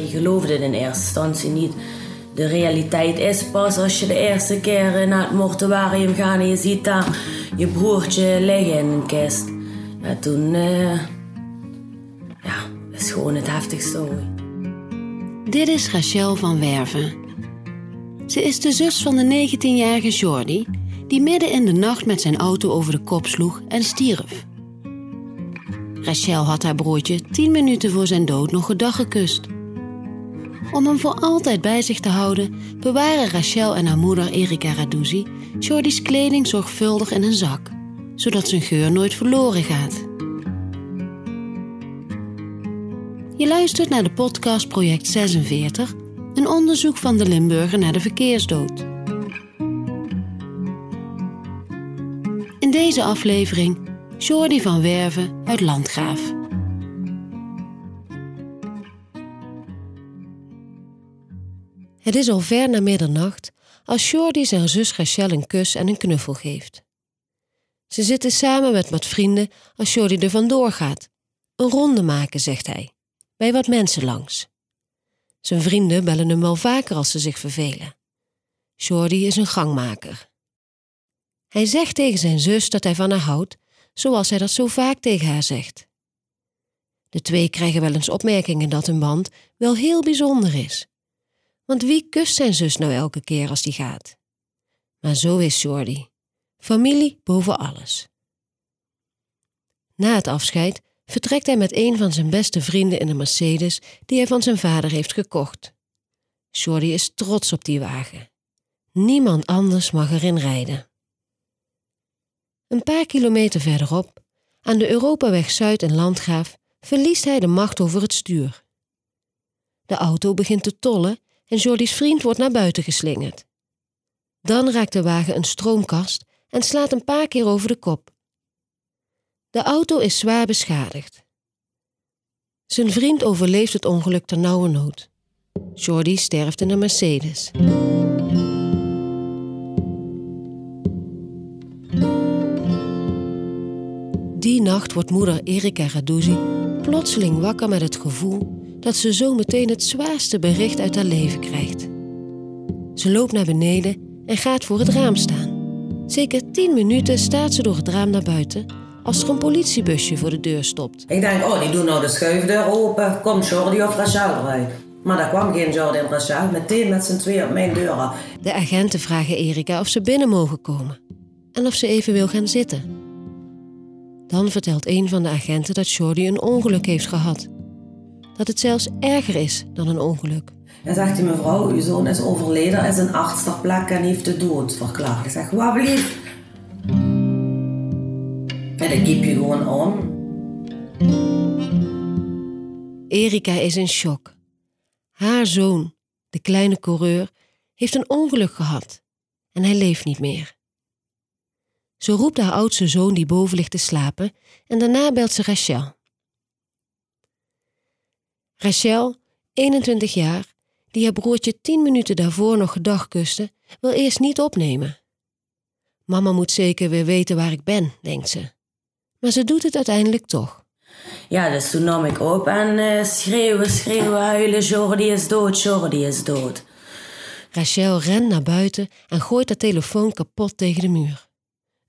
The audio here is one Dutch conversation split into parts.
Je geloofde in eerste instantie niet. De realiteit is pas als je de eerste keer naar het mortuarium gaat en je ziet daar je broertje liggen in een kist. Ja, toen... Uh, ja, is gewoon het heftigste ooit. Dit is Rachel van Werven. Ze is de zus van de 19-jarige Jordi, die midden in de nacht met zijn auto over de kop sloeg en stierf. Rachel had haar broertje tien minuten voor zijn dood nog gedag gekust. Om hem voor altijd bij zich te houden, bewaren Rachel en haar moeder Erika Radouzi Jordi's kleding zorgvuldig in een zak, zodat zijn geur nooit verloren gaat. Je luistert naar de podcast Project 46, een onderzoek van de Limburger naar de verkeersdood. In deze aflevering Jordi van Werven uit Landgraaf. Het is al ver na middernacht als Jordi zijn zus Rachel een kus en een knuffel geeft. Ze zitten samen met wat vrienden als Jordi er vandoor gaat. Een ronde maken, zegt hij, bij wat mensen langs. Zijn vrienden bellen hem wel vaker als ze zich vervelen. Jordi is een gangmaker. Hij zegt tegen zijn zus dat hij van haar houdt, zoals hij dat zo vaak tegen haar zegt. De twee krijgen wel eens opmerkingen dat hun band wel heel bijzonder is. Want wie kust zijn zus nou elke keer als die gaat? Maar zo is Jordi. Familie boven alles. Na het afscheid vertrekt hij met een van zijn beste vrienden in een Mercedes die hij van zijn vader heeft gekocht. Jordi is trots op die wagen. Niemand anders mag erin rijden. Een paar kilometer verderop, aan de Europaweg Zuid in Landgraaf, verliest hij de macht over het stuur. De auto begint te tollen en Jordi's vriend wordt naar buiten geslingerd. Dan raakt de wagen een stroomkast en slaat een paar keer over de kop. De auto is zwaar beschadigd. Zijn vriend overleeft het ongeluk ter nauwe nood. Jordi sterft in een Mercedes. Die nacht wordt moeder Erika Radouzi plotseling wakker met het gevoel dat ze zo meteen het zwaarste bericht uit haar leven krijgt. Ze loopt naar beneden en gaat voor het raam staan. Zeker tien minuten staat ze door het raam naar buiten als er een politiebusje voor de deur stopt. Ik denk, oh, die doen nou de schuifdeur open. Komt Jordi of Rachel eruit? Maar daar kwam geen Jordi en Rachel. Meteen met z'n twee op mijn deur. De agenten vragen Erika of ze binnen mogen komen. En of ze even wil gaan zitten. Dan vertelt een van de agenten dat Jordi een ongeluk heeft gehad dat het zelfs erger is dan een ongeluk. En zegt hij, mevrouw, uw zoon is overleden, is een arts ter plekke en heeft de dood verklaard. Ik zeg, wat blieft? En dan keep je gewoon om. Erika is in shock. Haar zoon, de kleine coureur, heeft een ongeluk gehad en hij leeft niet meer. Ze roept haar oudste zoon die boven ligt te slapen en daarna belt ze Rachel. Rachel, 21 jaar, die haar broertje tien minuten daarvoor nog gedag kuste, wil eerst niet opnemen. Mama moet zeker weer weten waar ik ben, denkt ze. Maar ze doet het uiteindelijk toch. Ja, dus toen nam ik op en uh, schreeuwen, schreeuwen, huilen. Jordi is dood, Jordi is dood. Rachel rent naar buiten en gooit haar telefoon kapot tegen de muur.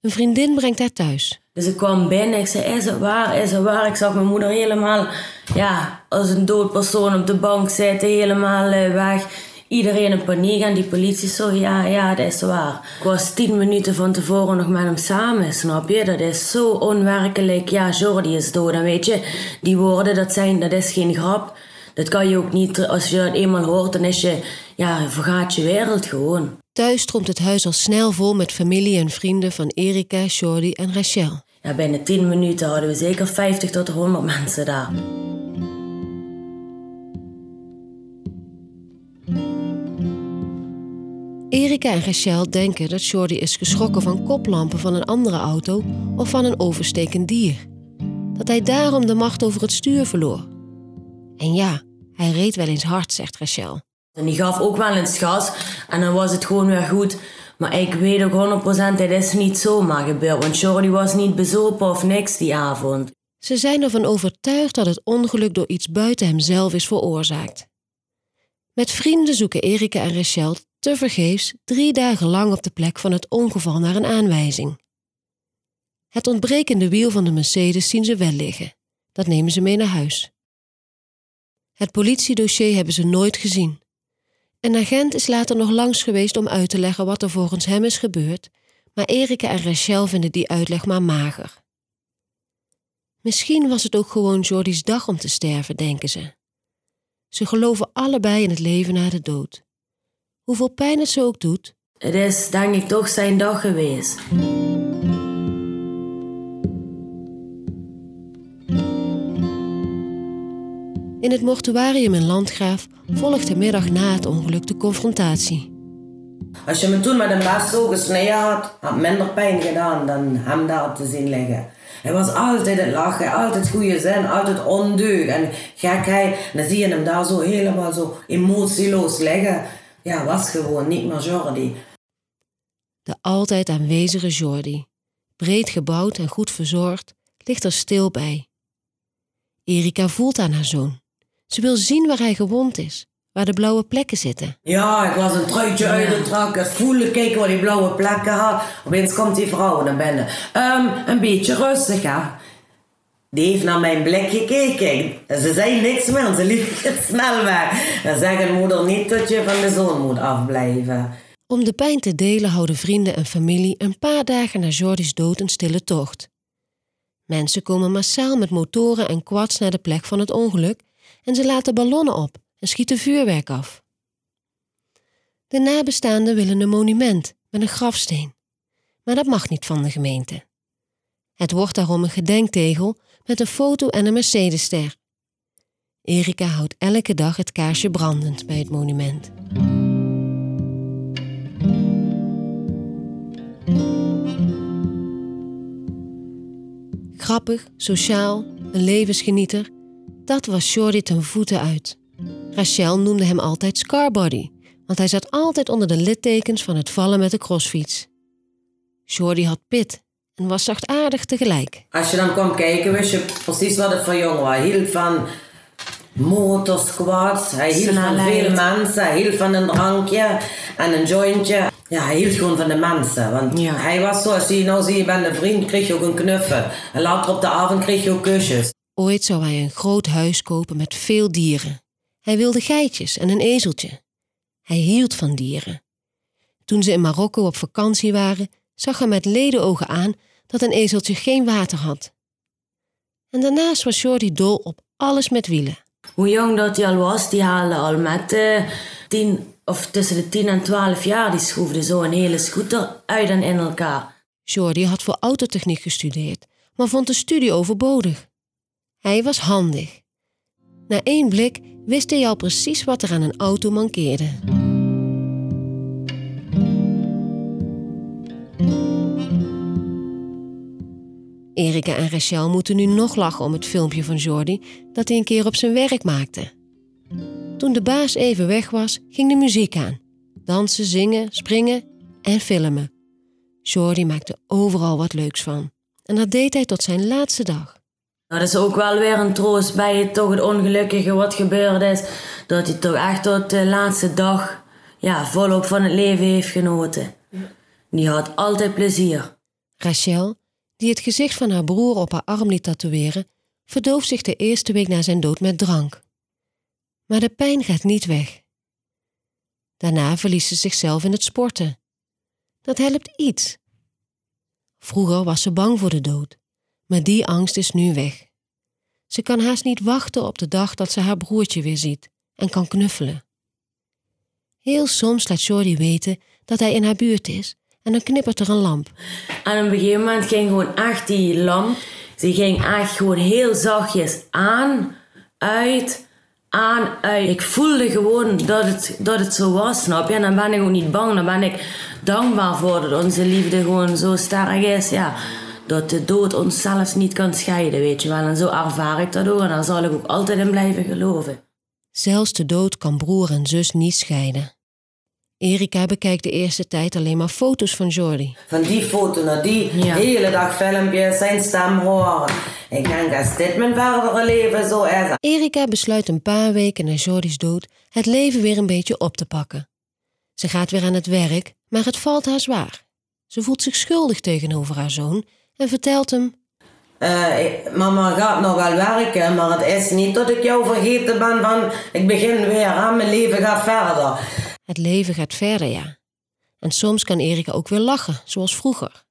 Een vriendin brengt haar thuis. Dus ik kwam binnen, ik zei, is het waar, is het waar? Ik zag mijn moeder helemaal, ja, als een dood persoon op de bank zitten, helemaal uh, weg. Iedereen in paniek en die politie zo, ja, ja, dat is waar. Ik was tien minuten van tevoren nog met hem samen, snap je? Dat is zo onwerkelijk. Ja, Jordi is dood. En weet je, die woorden, dat, zijn, dat is geen grap. Dat kan je ook niet, als je dat eenmaal hoort, dan is je, ja, vergaat je wereld gewoon. Thuis stroomt het huis al snel vol met familie en vrienden van Erika, Jordi en Rachel. Ja, binnen 10 minuten hadden we zeker 50 tot 100 mensen daar. Erika en Rachel denken dat Jordi is geschrokken van koplampen van een andere auto of van een overstekend dier. Dat hij daarom de macht over het stuur verloor. En ja, hij reed wel eens hard, zegt Rachel. En die gaf ook wel eens gas en dan was het gewoon weer goed. Maar ik weet ook 100% dat is niet zomaar gebeurd. Want Jordi was niet bezopen of niks die avond. Ze zijn ervan overtuigd dat het ongeluk door iets buiten hemzelf is veroorzaakt. Met vrienden zoeken Erika en Rachel tevergeefs drie dagen lang op de plek van het ongeval naar een aanwijzing. Het ontbrekende wiel van de Mercedes zien ze wel liggen. Dat nemen ze mee naar huis. Het politiedossier hebben ze nooit gezien. Een agent is later nog langs geweest om uit te leggen wat er volgens hem is gebeurd, maar Erika en Rachel vinden die uitleg maar mager. Misschien was het ook gewoon Jordi's dag om te sterven, denken ze. Ze geloven allebei in het leven na de dood. Hoeveel pijn het ze ook doet. Het is denk ik toch zijn dag geweest. In het mortuarium in Landgraaf volgt de middag na het ongeluk de confrontatie. Als je me toen met een mes zo gesneden had, had minder pijn gedaan dan hem daar te zien liggen. Hij was altijd het lachen, altijd goede zin, altijd ondeug en gekheid. En dan zie je hem daar zo helemaal zo emotieloos liggen. Ja, was gewoon niet meer Jordi. De altijd aanwezige Jordi, breed gebouwd en goed verzorgd, ligt er stil bij. Erika voelt aan haar zoon. Ze wil zien waar hij gewond is, waar de blauwe plekken zitten. Ja, ik was een truitje uit de trak. Ik voelde, kijken waar die blauwe plekken had. Opeens komt die vrouw naar binnen. Um, een beetje rustig, hè. Die heeft naar mijn blik gekeken. Ze zei niks meer, ze liep snel weg. Dan zegt moeder niet dat je van de zoon moet afblijven. Om de pijn te delen houden vrienden en familie een paar dagen na Jordi's dood een stille tocht. Mensen komen massaal met motoren en quads naar de plek van het ongeluk en ze laten ballonnen op en schieten vuurwerk af. De nabestaanden willen een monument met een grafsteen, maar dat mag niet van de gemeente. Het wordt daarom een gedenktegel met een foto en een Mercedesster. Erika houdt elke dag het kaarsje brandend bij het monument. Grappig, sociaal, een levensgenieter dat was Jordi ten voeten uit. Rachel noemde hem altijd Scarbody, want hij zat altijd onder de littekens van het vallen met de crossfiets. Jordi had pit en was zachtaardig tegelijk. Als je dan kwam kijken, wist je precies wat het voor jongen was. Hij hield van motorsquads, hij hield van veel mensen, hij hield van een drankje en een jointje. Ja, hij hield gewoon van de mensen. Want hij was zo, als je nou zie je bent een vriend, kreeg je ook een knuffel. En later op de avond kreeg je ook kusjes. Ooit zou hij een groot huis kopen met veel dieren. Hij wilde geitjes en een ezeltje. Hij hield van dieren. Toen ze in Marokko op vakantie waren, zag hij met ledenogen aan dat een ezeltje geen water had. En daarnaast was Jordi dol op alles met wielen. Hoe jong dat hij al was, die haalde al met uh, tien, of tussen de 10 en 12 jaar, die schroefde zo een hele scooter uit en in elkaar. Jordi had voor autotechniek gestudeerd, maar vond de studie overbodig. Hij was handig. Na één blik wist hij al precies wat er aan een auto mankeerde. Erika en Rachel moeten nu nog lachen om het filmpje van Jordi dat hij een keer op zijn werk maakte. Toen de baas even weg was, ging de muziek aan. Dansen, zingen, springen en filmen. Jordi maakte overal wat leuks van. En dat deed hij tot zijn laatste dag. Dat is ook wel weer een troost bij het, toch het ongelukkige wat gebeurd is. Dat hij toch echt tot de laatste dag ja, volop van het leven heeft genoten. Die had altijd plezier. Rachel, die het gezicht van haar broer op haar arm liet tatoeëren, verdooft zich de eerste week na zijn dood met drank. Maar de pijn gaat niet weg. Daarna verliest ze zichzelf in het sporten. Dat helpt iets. Vroeger was ze bang voor de dood maar die angst is nu weg. Ze kan haast niet wachten op de dag dat ze haar broertje weer ziet en kan knuffelen. Heel soms laat Jordi weten dat hij in haar buurt is en dan knippert er een lamp. En op een gegeven moment ging gewoon echt die lamp, ze ging echt gewoon heel zachtjes aan, uit, aan, uit. Ik voelde gewoon dat het, dat het zo was, snap je? En dan ben ik ook niet bang, dan ben ik dankbaar voor dat onze liefde gewoon zo sterk is, ja dat de dood ons zelfs niet kan scheiden, weet je wel. En zo ervaar ik dat ook en daar zal ik ook altijd in blijven geloven. Zelfs de dood kan broer en zus niet scheiden. Erika bekijkt de eerste tijd alleen maar foto's van Jordi. Van die foto naar die, Ja. hele dag filmpjes, zijn stem horen. Ik denk, als dit mijn verdere leven zo is. Erika besluit een paar weken na Jordi's dood het leven weer een beetje op te pakken. Ze gaat weer aan het werk, maar het valt haar zwaar. Ze voelt zich schuldig tegenover haar zoon en vertelt hem: Eh, mama gaat nog wel werken, maar het is niet dat ik jou vergeten ben van, ik begin weer aan, mijn leven gaat verder. Het leven gaat verder, ja. En soms kan Erika ook weer lachen, zoals vroeger.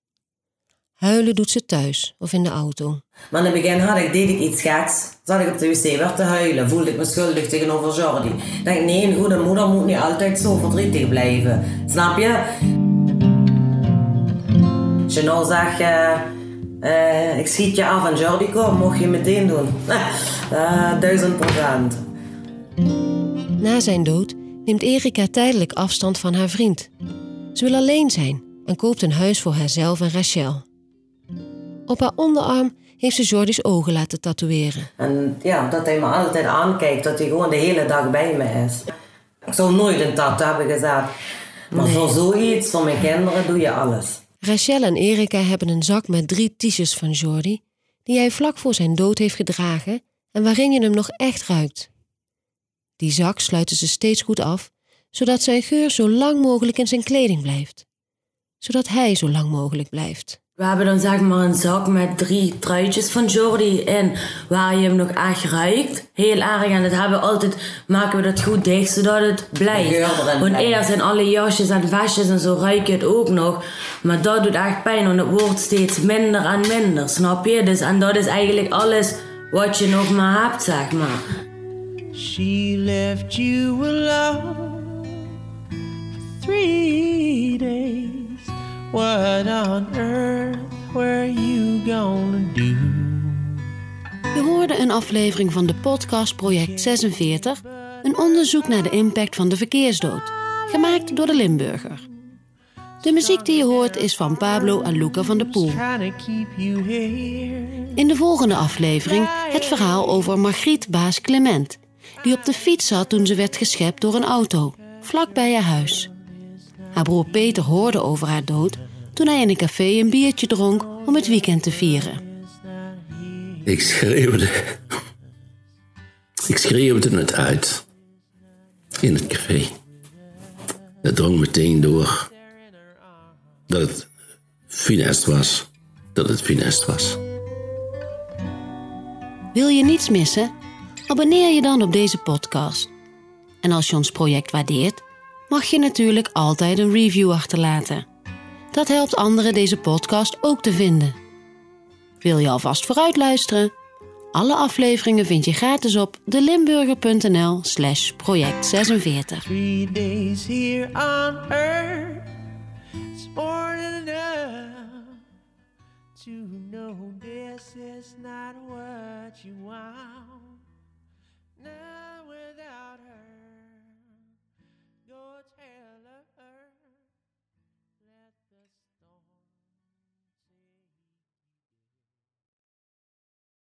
Huilen doet ze thuis of in de auto. Maar in het begin had ik, deed ik iets geks. Zat ik op de wc weer te huilen. Voelde ik me schuldig tegenover Jordi. Ik denk, nee, een goede moeder moet niet altijd zo verdrietig blijven. Snap je? Nou zegt, eh, eh, ik schiet je af en Jordi komt, mocht je meteen doen. Eh, duizend procent. Na zijn dood neemt Erika tijdelijk afstand van haar vriend. Ze wil alleen zijn en koopt een huis voor haarzelf en Rachel. Op haar onderarm heeft ze Jordi's ogen laten tatoeëren. En ja, dat hij me altijd aankijkt, dat hij gewoon de hele dag bij me is. Ik zou nooit een tattoo hebben gezet. Maar voor zoiets, voor mijn kinderen, doe je alles. Rachel en Erika hebben een zak met drie t-shirts van Jordi, die hij vlak voor zijn dood heeft gedragen en waarin je hem nog echt ruikt. Die zak sluiten ze steeds goed af, zodat zijn geur zo lang mogelijk in zijn kleding blijft. Zodat hij zo lang mogelijk blijft. We hebben dan zeg maar een zak met drie truitjes van Jordi in, waar je hem nog echt ruikt. Heel erg. En dat hebben we altijd, maken we dat goed dicht, zodat het blijft. Want eerst in alle jasjes en vestjes en zo ruik je het ook nog. Maar dat doet echt pijn, want het wordt steeds minder en minder, snap je? Dus, en dat is eigenlijk alles wat je nog maar hebt, zeg maar. She left you alone for three days. What on earth were you gonna do? Je hoorde een aflevering van de podcast Project 46, een onderzoek naar de impact van de verkeersdood, gemaakt door de Limburger. De muziek die je hoort is van Pablo en Luca van der Poel. In de volgende aflevering het verhaal over Margriet Baas Clement, die op de fiets zat toen ze werd geschept door een auto, vlak bij haar huis. Haar broer Peter hoorde over haar dood toen hij in een café een biertje dronk om het weekend te vieren. Ik schreeuwde. Ik schreeuwde het uit. In het café. Het drong meteen door. Dat het funest was. Dat het funest was. Wil je niets missen? Abonneer je dan op deze podcast. En als je ons project waardeert, mag je natuurlijk altijd een review achterlaten. Dat helpt anderen deze podcast ook te vinden. Wil je alvast vooruit luisteren? Alle afleveringen vind je gratis op delimburger.nl slash project 46.